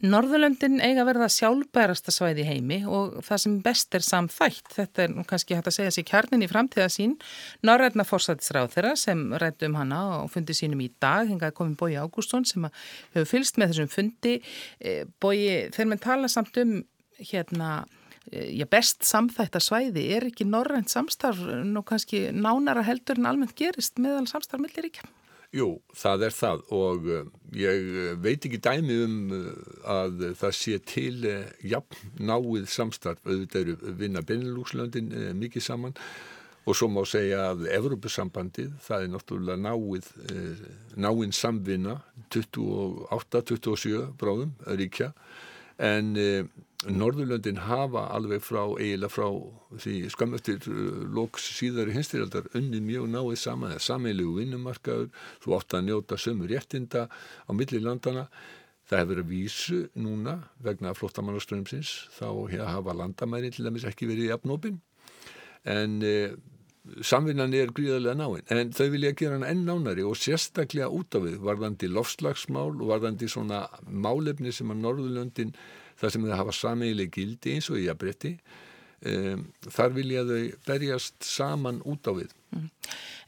Norðurlöndin eiga að verða sjálfbærasta svæði heimi og það sem best er samþætt. Þetta er nú kannski hægt að segja sér kjarnin í framtíða sín. Norrætna fórsættisráð þeirra sem rættu um hana og fundi sínum í dag. Hingað komið Bói Ágústón sem hefur fylst með þessum fundi. Eh, Bói, þeir með tala samt um hérna, eh, já, best samþætta svæði. Er ekki norrænt samstarf nú kannski nánara heldur en almennt gerist meðal samstarf millir ekki? Jú, það er það og uh, ég eh, veit ekki dæmi um uh, að það sé til jafn náið samstarf. Auðvitað eru vinna Benelúkslöndin mikið saman og svo má segja að Evrópusambandið, það er náttúrulega náið, náinn samvinna 28-27 bráðum ríkja. En Norðurlöndin hafa alveg frá eiginlega frá því skamöftir uh, loks síðari hinstyrjaldar unni mjög náið saman eða sameilu vinnumarkaður, þú átt að njóta sömu réttinda á milli landana það hefur verið vísu núna vegna flottamannaströmsins þá hafa landamæri til dæmis ekki verið í apnópin en e, samvinnan er gríðarlega náinn en þau vilja gera hann enn nánari og sérstaklega út af við varðandi lofslagsmál og varðandi svona málefni sem að Norðurlöndin það sem þau hafa sameigileg gildi eins og í að bretti um, þar vilja þau berjast saman út á við mm.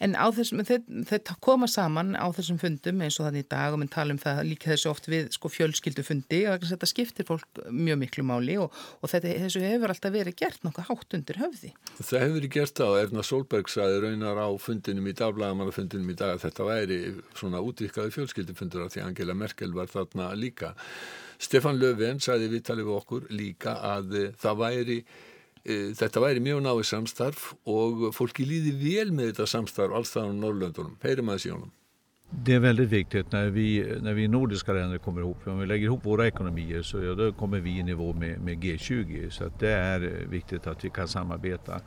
En þessum, þetta koma saman á þessum fundum eins og þannig í dag og minn tala um það líka þessu oft við sko fjölskyldufundi og þetta skiptir fólk mjög miklu máli og, og þetta, þessu hefur alltaf verið gert nokkuð hátt undir höfði. Það hefur verið gert það og Erna Solberg saði raunar á fundinum í dag, blagamannafundinum í dag að þetta væri svona útvikkaði fjölskyldufundur af því Angela Merkel var þarna líka. Stefan Löfven saði viðtalið við okkur líka að það væri Eh, þetta væri mjög náið samstarf og fólki líði vel med detta samstarf alls á Norrlöndunum. Heyrum að þessi honum. Det är väldigt viktigt när vi, när vi nordiska länder kommer ihop. Om vi lägger ihop våra ekonomier så ja, då kommer vi i nivå med, med G20. Så det är viktigt att vi kan samarbeta.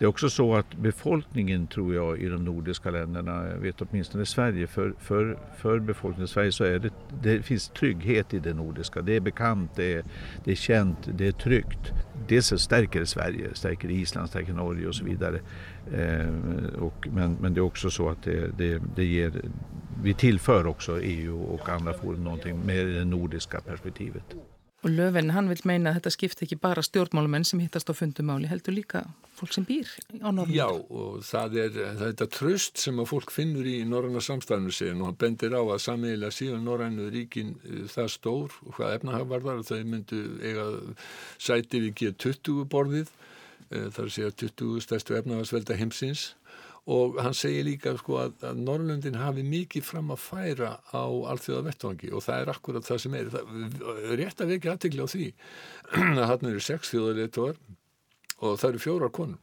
Det är också så att befolkningen tror jag i de nordiska länderna, jag vet åtminstone i Sverige, för, för, för befolkningen i Sverige så är det, det finns trygghet i det nordiska. Det är bekant, det är, det är känt, det är tryggt. Dels så stärker det Sverige, stärker Island, stärker Norge och så vidare. Eh, och, men, men det är också så att det, det, det ger, vi tillför också EU och andra forum någonting med det nordiska perspektivet. Og Löfven, hann vil meina að þetta skipti ekki bara stjórnmálumenn sem hittast á fundumáli, heldur líka fólk sem býr á Norrlanda. Já, og það er, þetta tröst sem að fólk finnur í Norranna samstæðinu síðan og hann bendir á að samiðilega síðan Norrannu ríkin eh, það stór og hvað efnahavarðar þau myndu eiga sæti við G20 borðið, eh, að segja 20 stærstu efnahagsvelda heimsins og hann segir líka sko, að, að Norrlundin hafi mikið fram að færa á allþjóða vettvangi og það er akkurat það sem er. Það, rétt að vekja aðtegla á því að hann eru sex þjóðarleituar og það eru fjórar konur.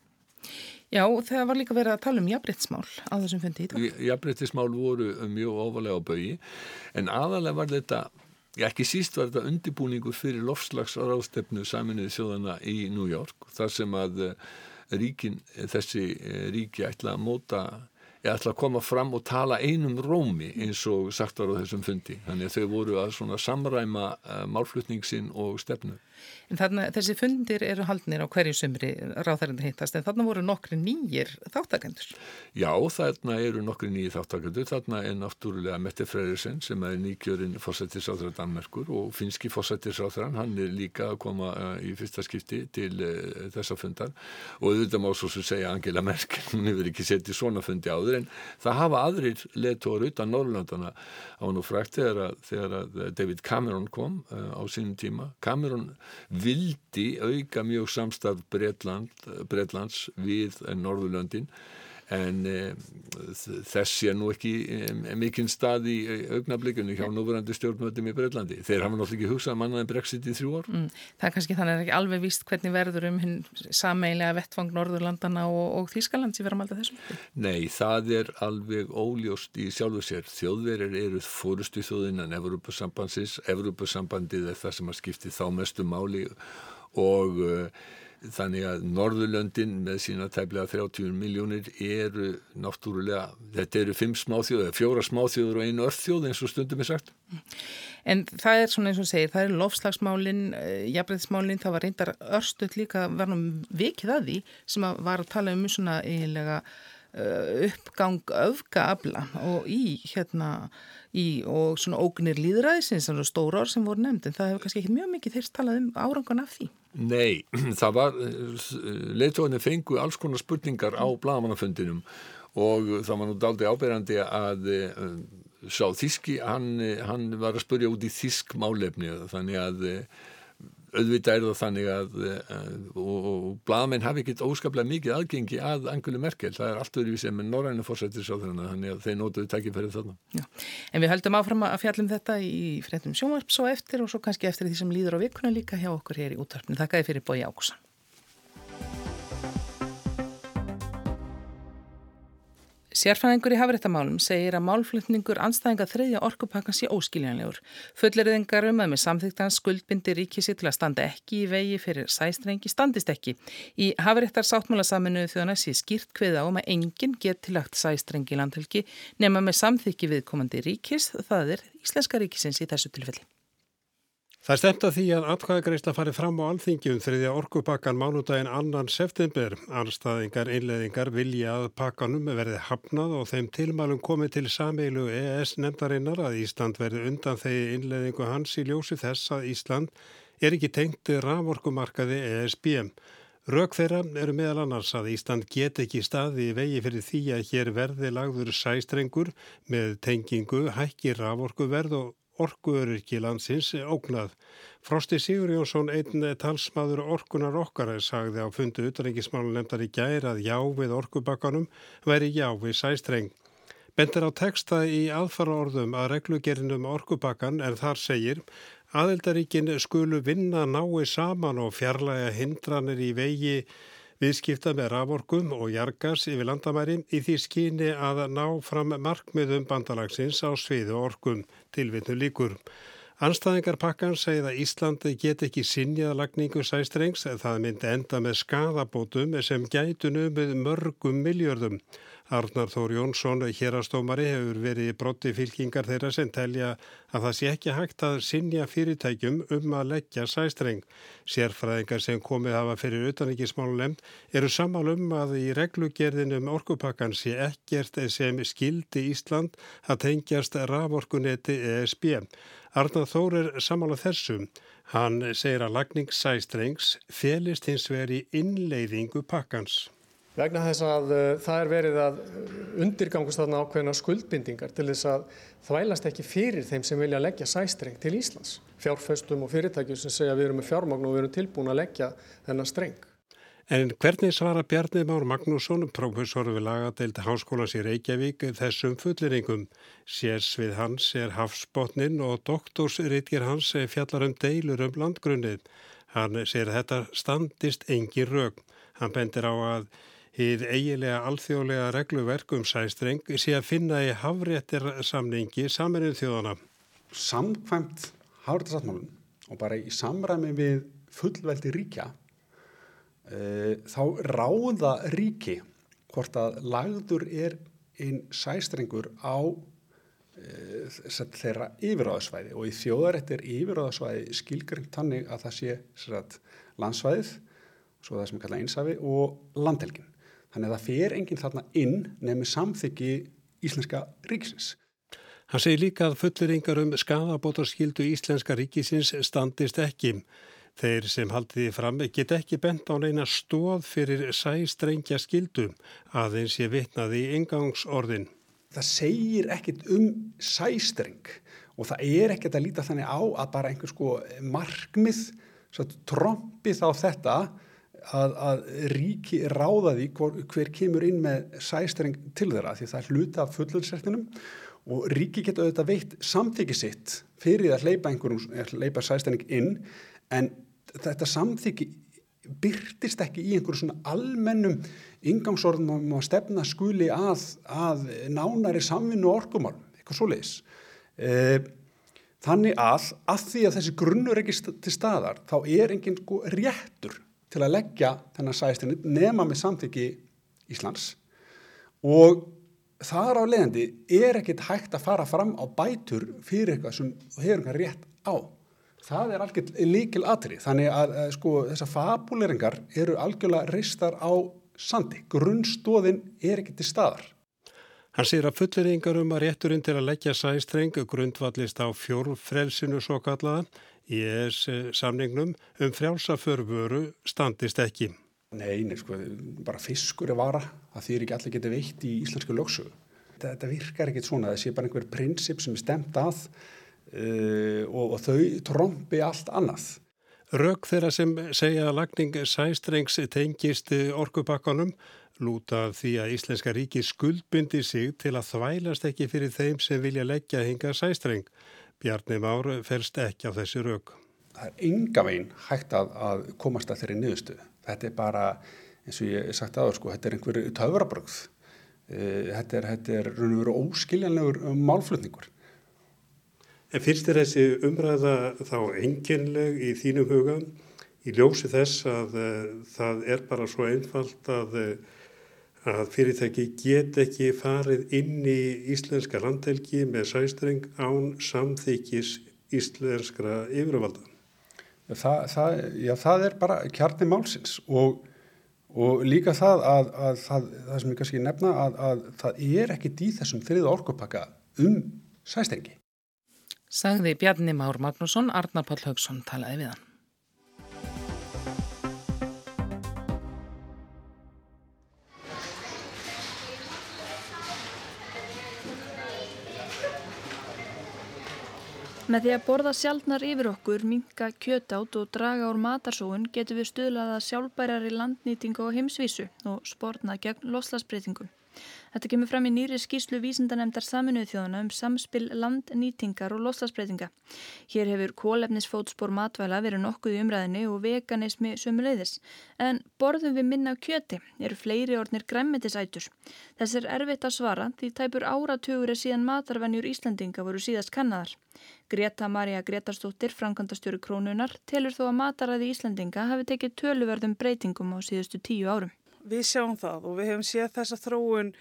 Já, það var líka verið að tala um jafnbryttsmál á þessum fundi í dag. Jafnbryttsmál voru mjög ofalega á bögi en aðalega var þetta ekki síst var þetta undibúningur fyrir lofslagsráðstefnu saminuði þjóðana í New York þar sem að ríkin, þessi eh, ríki ætla að móta ég ætla að koma fram og tala einum rómi eins og sagt var á þessum fundi þannig að þau voru að samræma uh, málflutningsin og stefnu En þarna, þessi fundir eru haldnir á hverju sömri ráðarinn hittast en þarna voru nokkri nýjir þáttakendur. Já, þarna eru nokkri nýjir þáttakendur. Þarna er náttúrulega Mette Freyrisson sem er nýkjörinn fórsættisáþra Danmerkur og finski fórsættisáþran. Hann er líka að koma uh, í fyrsta skipti til uh, þessa fundar og auðvitað má svo sem segja Angela Merkel, hún hefur ekki settið svona fundi áður en það hafa aðrir leðtóður utan Norrlandana á nú frækt þegar, þegar David Cameron kom uh, á sínum tíma. Cameron vildi auka mjög samstað Breitland, Breitlands við Norðurlöndin en e, þess sé nú ekki mikinn stað í augnablikunni hjá núverandi stjórnmöndum í Breitlandi. Þeir hafa náttúrulega ekki hugsað manna en Brexit í þrjú ár. Mm, það er kannski þannig að það er ekki alveg víst hvernig verður um hinn sameilega vettvang Norðurlandana og, og Þýskaland sem verðum alltaf þessum. Nei, það er alveg óljóst í sjálfu sér. Þjóðverir eru fórustu þjóðinnan Evrópusambandsins. Evrópusambandið er það sem að skipti þá mestu máli og uh, þannig að Norðurlöndin með sína tæplega 30 miljónir eru náttúrulega, þetta eru fimm smáþjóður, fjóra smáþjóður og einu örþjóð eins og stundum er sagt. En það er svona eins og segir, það er lofslagsmálin, eh, jafnbreðsmálin, það var reyndar örstuð líka verðum vikið að því sem að var að tala um svona eiginlega uppgang öfgaabla og í hérna í og svona ógnir líðræðisins svona stóra orð sem voru nefnd en það hefur kannski ekki mjög mikið þeirst talað um árangan af því. Nei, það var leittóðinni fengu alls konar spurningar á blagamannafundinum og það var nú daldi áberandi að sá þíski, hann, hann var að spurja út í þísk málefni þannig að auðvitað er það þannig að, að og, og bladamenn hafi ekkert óskaplega mikið aðgengi að Angelu Merkel, það er allt öðruvísið með norræna fórsættisáþurina, þannig að þeir nótuðu takkifærið þarna. Já. En við höldum áfram að fjallum þetta í fréttum sjónvarp svo eftir og svo kannski eftir því sem líður á vikuna líka hjá okkur hér í útvarpinu. Þakkaði fyrir Bói Ákusan. Sérfæðingur í hafréttamálum segir að málflutningur anstæðinga þriðja orkupakkan sé óskiljanlegur. Fulleriðingar um að með samþygtans skuldbindi ríkisi til að standa ekki í vegi fyrir sæstrengi standist ekki. Í hafréttar sáttmálasaminu þjóðana sé skýrt kveða um að enginn geti lagt sæstrengi landhelgi nema með samþykki viðkomandi ríkis, það er Íslenska ríkisins í þessu tilfelli. Það er stemt að því að atkvæðagreysla fari fram á alþingjum þriðja orkupakkan mánudaginn annan september. Anstæðingar einleðingar vilja að pakkanum verði hafnað og þeim tilmælum komið til sameilu EES nefndarinnar að Ísland verði undan þegi einleðingu hans í ljósi þess að Ísland er ekki tengt raforkumarkaði ESB. Rök þeirra eru meðal annars að Ísland get ekki staði í vegi fyrir því að hér verði lagður sæstrengur með tengingu, hækki raforkuverð og orkuöryrki landsins ógnað. Frosti Sigur Jónsson, einn talsmaður orkunar okkar, sagði á fundu utanengismálu nefndar í gæri að já við orkubakkanum veri já við sæstreng. Bendir á texta í aðfara orðum að reglugerinum orkubakkan en þar segir aðeldaríkin skulu vinna nái saman og fjarlæga hindranir í vegi viðskipta með raforkum og jargas yfir landamæri í því skyni að ná fram markmiðum bandalagsins á sviðu orkum tilvinnu líkur. Anstæðingar pakkan segið að Íslandi get ekki sinjað lagningu sæstrengs en það myndi enda með skadabótum sem gætu numið mörgum miljörðum. Arnar Þór Jónsson, hérastómari, hefur verið brotti fylkingar þeirra sem telja að það sé ekki hægt að sinja fyrirtækjum um að leggja sæstreng. Sérfræðingar sem komið hafa fyrir utanrikismálunum eru samal um að í reglugerðinum orkupakkan sé ekkert sem skildi Ísland að tengjast raforkunetti ESB. Arnar Þór er samála þessum. Hann segir að lagning sæstrengs felist hins veri innleiðingu pakkans vegna þess að uh, það er verið að undirgangast þarna ákveðina skuldbindingar til þess að þvælast ekki fyrir þeim sem vilja leggja sæstreng til Íslands. Fjárföstum og fyrirtækjum sem segja við erum með fjármagn og við erum tilbúin að leggja þennan streng. En hvernig svara Bjarni Már Magnússon, professor við lagadeild Háskólas í Reykjavík, þessum fulliringum? Sérs við hans er hafsbotnin og doktorsritgir hans fjallar um deilur um landgrunnið. Hann að þetta standist engi rög. Hann bendir á að Hið eigilega alþjóðlega regluverk um sæstreng sé að finna í hafréttir samningi saminnið þjóðana. Samkvæmt hafréttarsáttmálun og bara í samræmi við fullveldi ríkja e, þá ráða ríki hvort að lagður er einn sæstrengur á e, þeirra yfiráðsvæði og í þjóðarettir yfiráðsvæði skilgrengt tannig að það sé landsvæðið, svo það sem kalla einsafi og landhelgin. Þannig að það fer enginn þarna inn nefnir samþyggi íslenska ríkisins. Hann segir líka að fulliringar um skadabótarskildu íslenska ríkisins standist ekki. Þeir sem haldiði fram get ekki bent á neina stóð fyrir sæstrengja skildu aðeins ég vitnaði í engangsorðin. Það segir ekkit um sæstreng og það er ekkit að líta þannig á að bara einhver sko markmið trompið á þetta að, að ríki ráða því hver, hver kemur inn með sæstreng til þeirra því það er hluta af fullursertinum og ríki geta auðvitað veitt samþyggi sitt fyrir að hleypa einhverjum, hleypa sæstreng inn en þetta samþyggi byrtist ekki í einhverjum svona almennum ingangsorðum um að stefna skuli að, að nánari samvinnu orkumálum, eitthvað svo leiðis. E, þannig að, að því að þessi grunnur ekki til staðar, þá er enginn sko réttur til að leggja þennan sæstinni nema með samþyggi Íslands og þar á leiðandi er ekkit hægt að fara fram á bætur fyrir eitthvað sem hefur eitthvað rétt á. Það er algjörlega líkil aðri þannig að sko þessar fabuleringar eru algjörlega reistar á sandi. Grunnstóðin er ekki til staðar. Hann sér að fulleringar um að rétturinn til að leggja sæstreng grundvallist á fjórfrelsinu svo kallaða í ES samningnum um frjálsaförfuru standist ekki. Nei, nei, sko, bara fiskur er vara að því er ekki allir getið veitt í íslensku lögsögu. Þetta, þetta virkar ekkit svona, það sé bara einhver prinsip sem er stemt að uh, og, og þau trombi allt annað. Rög þeirra sem segja að lagning sæstrengs tengist orkupakkanum lúta því að Íslenska ríki skuldbindi sig til að þvælast ekki fyrir þeim sem vilja leggja hinga sæstreng. Bjarni Már felst ekki á þessi rög. Það er enga veginn hægt að, að komast að þeirri niðurstöðu. Þetta er bara, eins og ég sagt aður, sko, þetta er einhver töfrabrögð. Þetta er, þetta er raun og veru óskiljanlegur málflutningur. En finnst þér þessi umræða þá enginleg í þínum huga í ljósi þess að uh, það er bara svo einfalt að, að fyrirtæki get ekki farið inn í íslenska landhelgi með sæstreng án samþykis íslenskra yfirvalda? Það, það, já, það er bara kjarni málsins og, og líka það að, að það, það sem ég kannski nefna að, að það er ekkit í þessum þriða orkupakka um sæstengi. Sagði Bjarni Már Magnússon, Arnar Páll Haugsson talaði við hann. Með því að borða sjálfnar yfir okkur, minka kjötátt og draga úr matarsóun getur við stuðlaða sjálfbærari landnýtingu á heimsvísu og spórna gegn loslasbreytingum. Þetta kemur fram í nýri skýslu vísindanemdar saminuð þjóðana um samspil landnýtingar og loslasbreytinga. Hér hefur kólefnisfótspór matvæla verið nokkuð í umræðinni og veganismi sömuleiðis. En borðum við minna kjöti eru fleiri ornir græmmetisætur. Þess er erfitt að svara því tæpur áratugur er síðan matarvenjur Íslandinga voru síðast kannaðar. Greta Maria Gretarstóttir, frankandastjóri krónunar, telur þó að mataræði Íslandinga hafi tekið töluverðum breytingum á síðustu tíu árum. Við sjáum það og við hefum séð þessa þróun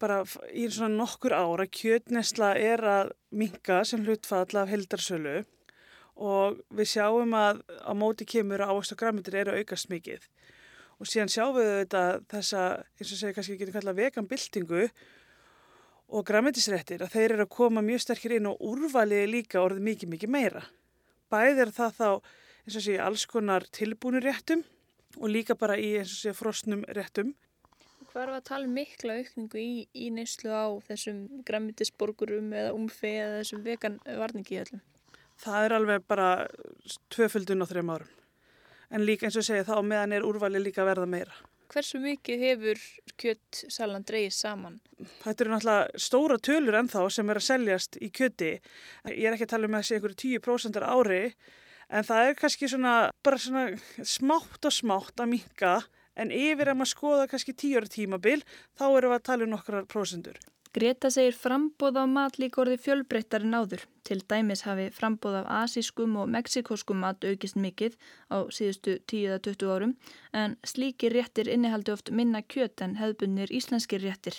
bara í svona nokkur ára. Kjötnesla er að minga sem hlutfall af heldarsölu og við sjáum að á móti kemur að ávast og græmitir eru aukast mikið. Og síðan sjáum við þetta þessa, eins og segja kannski ekki kalla veganbyltingu og græmitisrættir að þeir eru að koma mjög sterkir inn og úrvaliði líka orðið mikið mikið meira. Bæðir það þá eins og segja alls konar tilbúinu réttum og líka bara í eins og segja frostnum réttum. Hvað er að tala um mikla aukningu í, í neyslu á þessum græmitisborgurum eða umfi eða þessum vegan varningi í öllum? Það er alveg bara tvöföldun á þrejum árum. En líka eins og segja þá meðan er úrvali líka verða meira. Hversu mikið hefur kjöttsalan dreyið saman? Þetta eru náttúrulega stóra tölur ennþá sem er að seljast í kjötti. Ég er ekki að tala um að segja einhverju 10% ári en það er kannski svona bara svona smátt og smátt að minka en yfir að maður skoða kannski 10 ára tímabil þá eru við að tala um nokkrar prósendur. Greta segir frambóð á mat líka orði fjölbreyttar en áður. Til dæmis hafi frambóð af asískum og meksikoskum mat aukist mikið á síðustu 10-20 árum en slíkir réttir innihaldi oft minna kjöt en hefðbunir íslenskir réttir.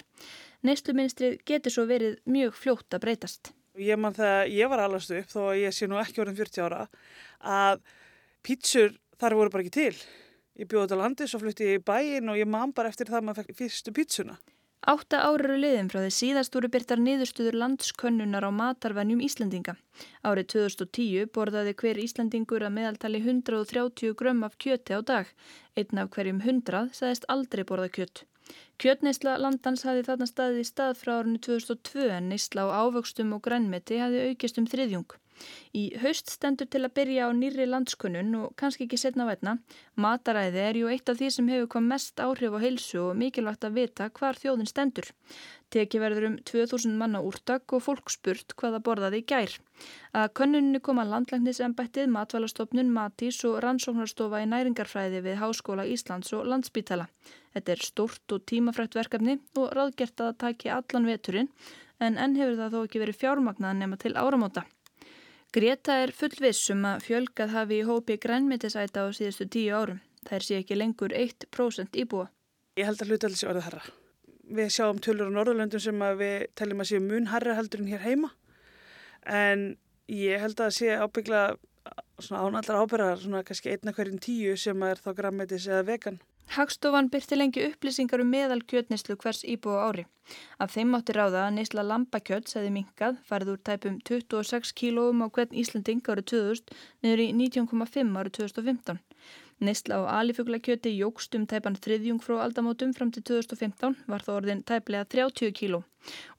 Neysluminstrið getur svo verið mjög fljótt að breytast. Ég mann þegar ég var allastu upp, þó að ég sé nú ekki orðin 40 ára, að pítsur þar voru bara ekki til. Ég bjóði til landi, svo flutti ég í bæin og ég man bara eftir það að maður fekk fyrstu pítsuna. Átta ára eru liðin frá því síðast voru byrtar niðurstuður landskönnunar á matarvenjum Íslandinga. Árið 2010 borðaði hver Íslandingur að meðaltali 130 grömm af kjöti á dag. Einn af hverjum 100 sagðist aldrei borða kjött. Kjötneysla landans hafi þarna staðið í stað frá árinu 2002 en neysla á ávöxtum og grænmeti hafi aukist um þriðjung. Í haust stendur til að byrja á nýri landskunnun og kannski ekki setna vætna. Mataræði er ju eitt af því sem hefur kom mest áhrif á heilsu og mikilvægt að vita hvar þjóðin stendur. Teki verður um 2000 manna úrtak og fólk spurt hvaða borðaði gær. Að könnunni koma landlæknisembættið, matvælastofnun, matís og rannsóknarstofa í næringarfræði við Háskóla Íslands og Landsbítala. Þetta er stort og tímafrætt verkefni og ráðgert að það taki allan veturinn en enn hefur það þó ekki verið fjármagnað nema til áramóta. Greta er fullvissum að fjölgað hafi í hópi grænmyndisæta á síðustu tíu árum. Það er sér ekki lengur 1% íbúa. Ég held að hluta alls í orðið herra. Við sjáum tölur á Norðurlöndum sem við teljum að séu mun herra heldur en hér heima. En ég held að sé ábyggla ánallar ábyrðar, svona kannski einna hverjum tíu sem er þá grænmyndis eða vegan. Hagstofan byrti lengi upplýsingar um meðal kjötnislu hvers íbúa ári. Af þeim átti ráða að neysla lambakjöt segði minkað, farið úr tæpum 26 kílóum á hvern Íslanding árið 2000 niður í 19,5 árið 2015. Neysla á alifuglakjöti jógst um tæpan þriðjung frá aldamótum fram til 2015 var þó orðin tæplega 30 kíló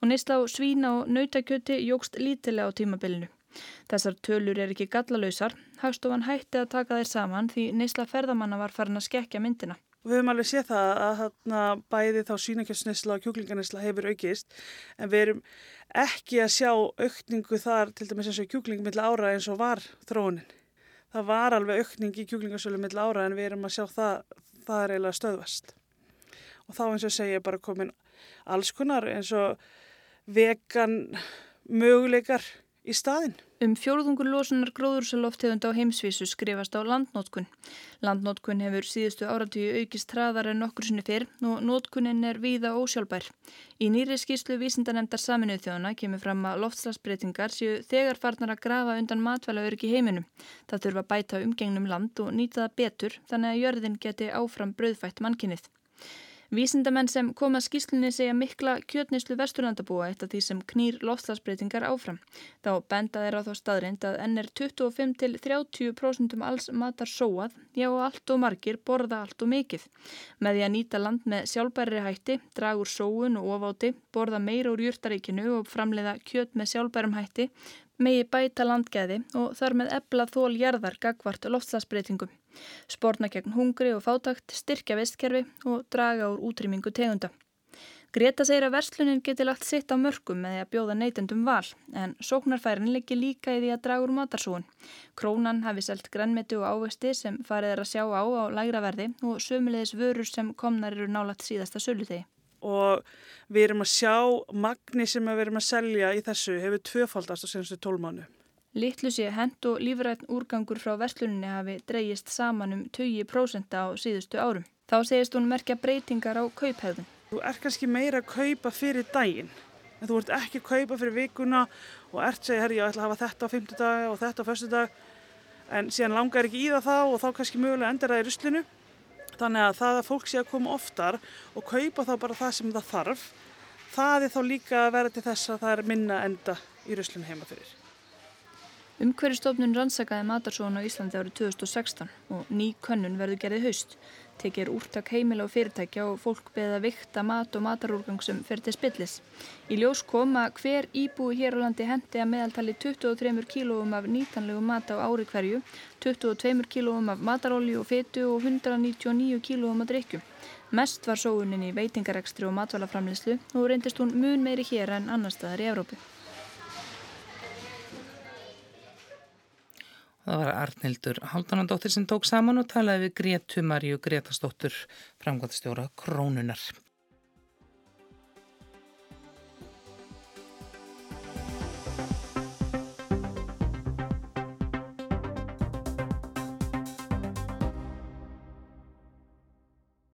og neysla á svína og nautakjöti jógst lítilega á tímabilinu. Þessar tölur er ekki gallalausar, hagstofan hætti að taka þeir saman því neysla ferðamanna var farin að skekja myndina. Við höfum alveg séð það að hana, bæði þá svínakjöfsnesla og kjúklinganisla hefur aukist en við erum ekki að sjá aukningu þar til dæmis eins og kjúklingum mill ára eins og var þróunin. Það var alveg aukning í kjúklingasölu mill ára en við erum að sjá það, það er eiginlega stöðvast. Og þá eins og segja bara komin alls konar eins og vegan möguleikar í staðin. Um fjóruðungur losunar gróðursaloftegund á heimsvísu skrifast á landnótkun. Landnótkun hefur síðustu áratíu aukist hraðar en okkur sinni fyrr og nótkunin er víða ósjálfbær. Í nýri skýslu vísindanemndar saminuð þjóðana kemur fram að loftslagsbreytingar séu þegar farnar að grafa undan matvæla öryggi heiminum. Það þurfa bæta umgengnum land og nýta það betur þannig að jörðin geti áfram brauðfætt mannkinnið. Vísindamenn sem koma skýslunni segja mikla kjötnislu vesturlandabúa af því sem knýr loftslagsbreytingar áfram. Þá benda þeir á þá staðrind að enn er 25-30% um alls matar sóað, já allt og margir borða allt og mikið. Með því að nýta land með sjálfbæri hætti, dragur sóun og ofáti, borða meira úr júrtaríkinu og framleiða kjöt með sjálfbærum hætti, megi bæta landgæði og þar með ebla þól jarðar gagvart loftslagsbreytingum spórna gegn hungri og fátakt, styrkja vestkerfi og draga úr útrýmingu tegunda. Greta segir að verslunin geti lagt sitt á mörgum með því að bjóða neytendum val, en sóknarfærin liggi líka í því að draga úr matarsúun. Krónan hafi selgt grannmeti og ávesti sem farið er að sjá á á lægra verði og sömulegis vörur sem komnar eru nálagt síðasta sölutegi. Og við erum að sjá magni sem við erum að selja í þessu hefur tvöfaldast á senstu tólmánu. Littlu sé hend og lífræðn úrgangur frá versluninni hafi dreyjist saman um 20% á síðustu árum. Þá segist hún merkja breytingar á kauphæðun. Þú ert kannski meira að kaupa fyrir daginn, en þú ert ekki að kaupa fyrir vikuna og ert segja, herri, ég ætla að hafa þetta á fymtudag og þetta á förstudag, en síðan langar ekki í það þá og þá kannski mögulega endur það í ruslinu. Þannig að það að fólk sé að koma oftar og kaupa þá bara það sem það þarf, það er þá líka að vera til þess að það er minna enda í ruslinu heima fyrir. Umhverjastofnun rannsakaði matarsónu á Íslandi árið 2016 og ný könnun verður gerðið haust. Tekir úrtak heimila og fyrirtækja og fólk beða vikta mat og matarúrgang sem fer til spillis. Í ljós kom að hver íbúi hér á landi hendi að meðaltali 23 kílóum af nýtanlegu mat á ári hverju, 22 kílóum af matarólju og fetu og 199 kílóum af drikju. Mest var sóunin í veitingarekstri og matvælaframlislu og reyndist hún mun meiri hér en annar staðar í Evrópu. Það var Arnildur Haldunandóttir sem tók saman og talaði við Gretu Maríu Gretastóttur, framgóðstjóra Krónunar.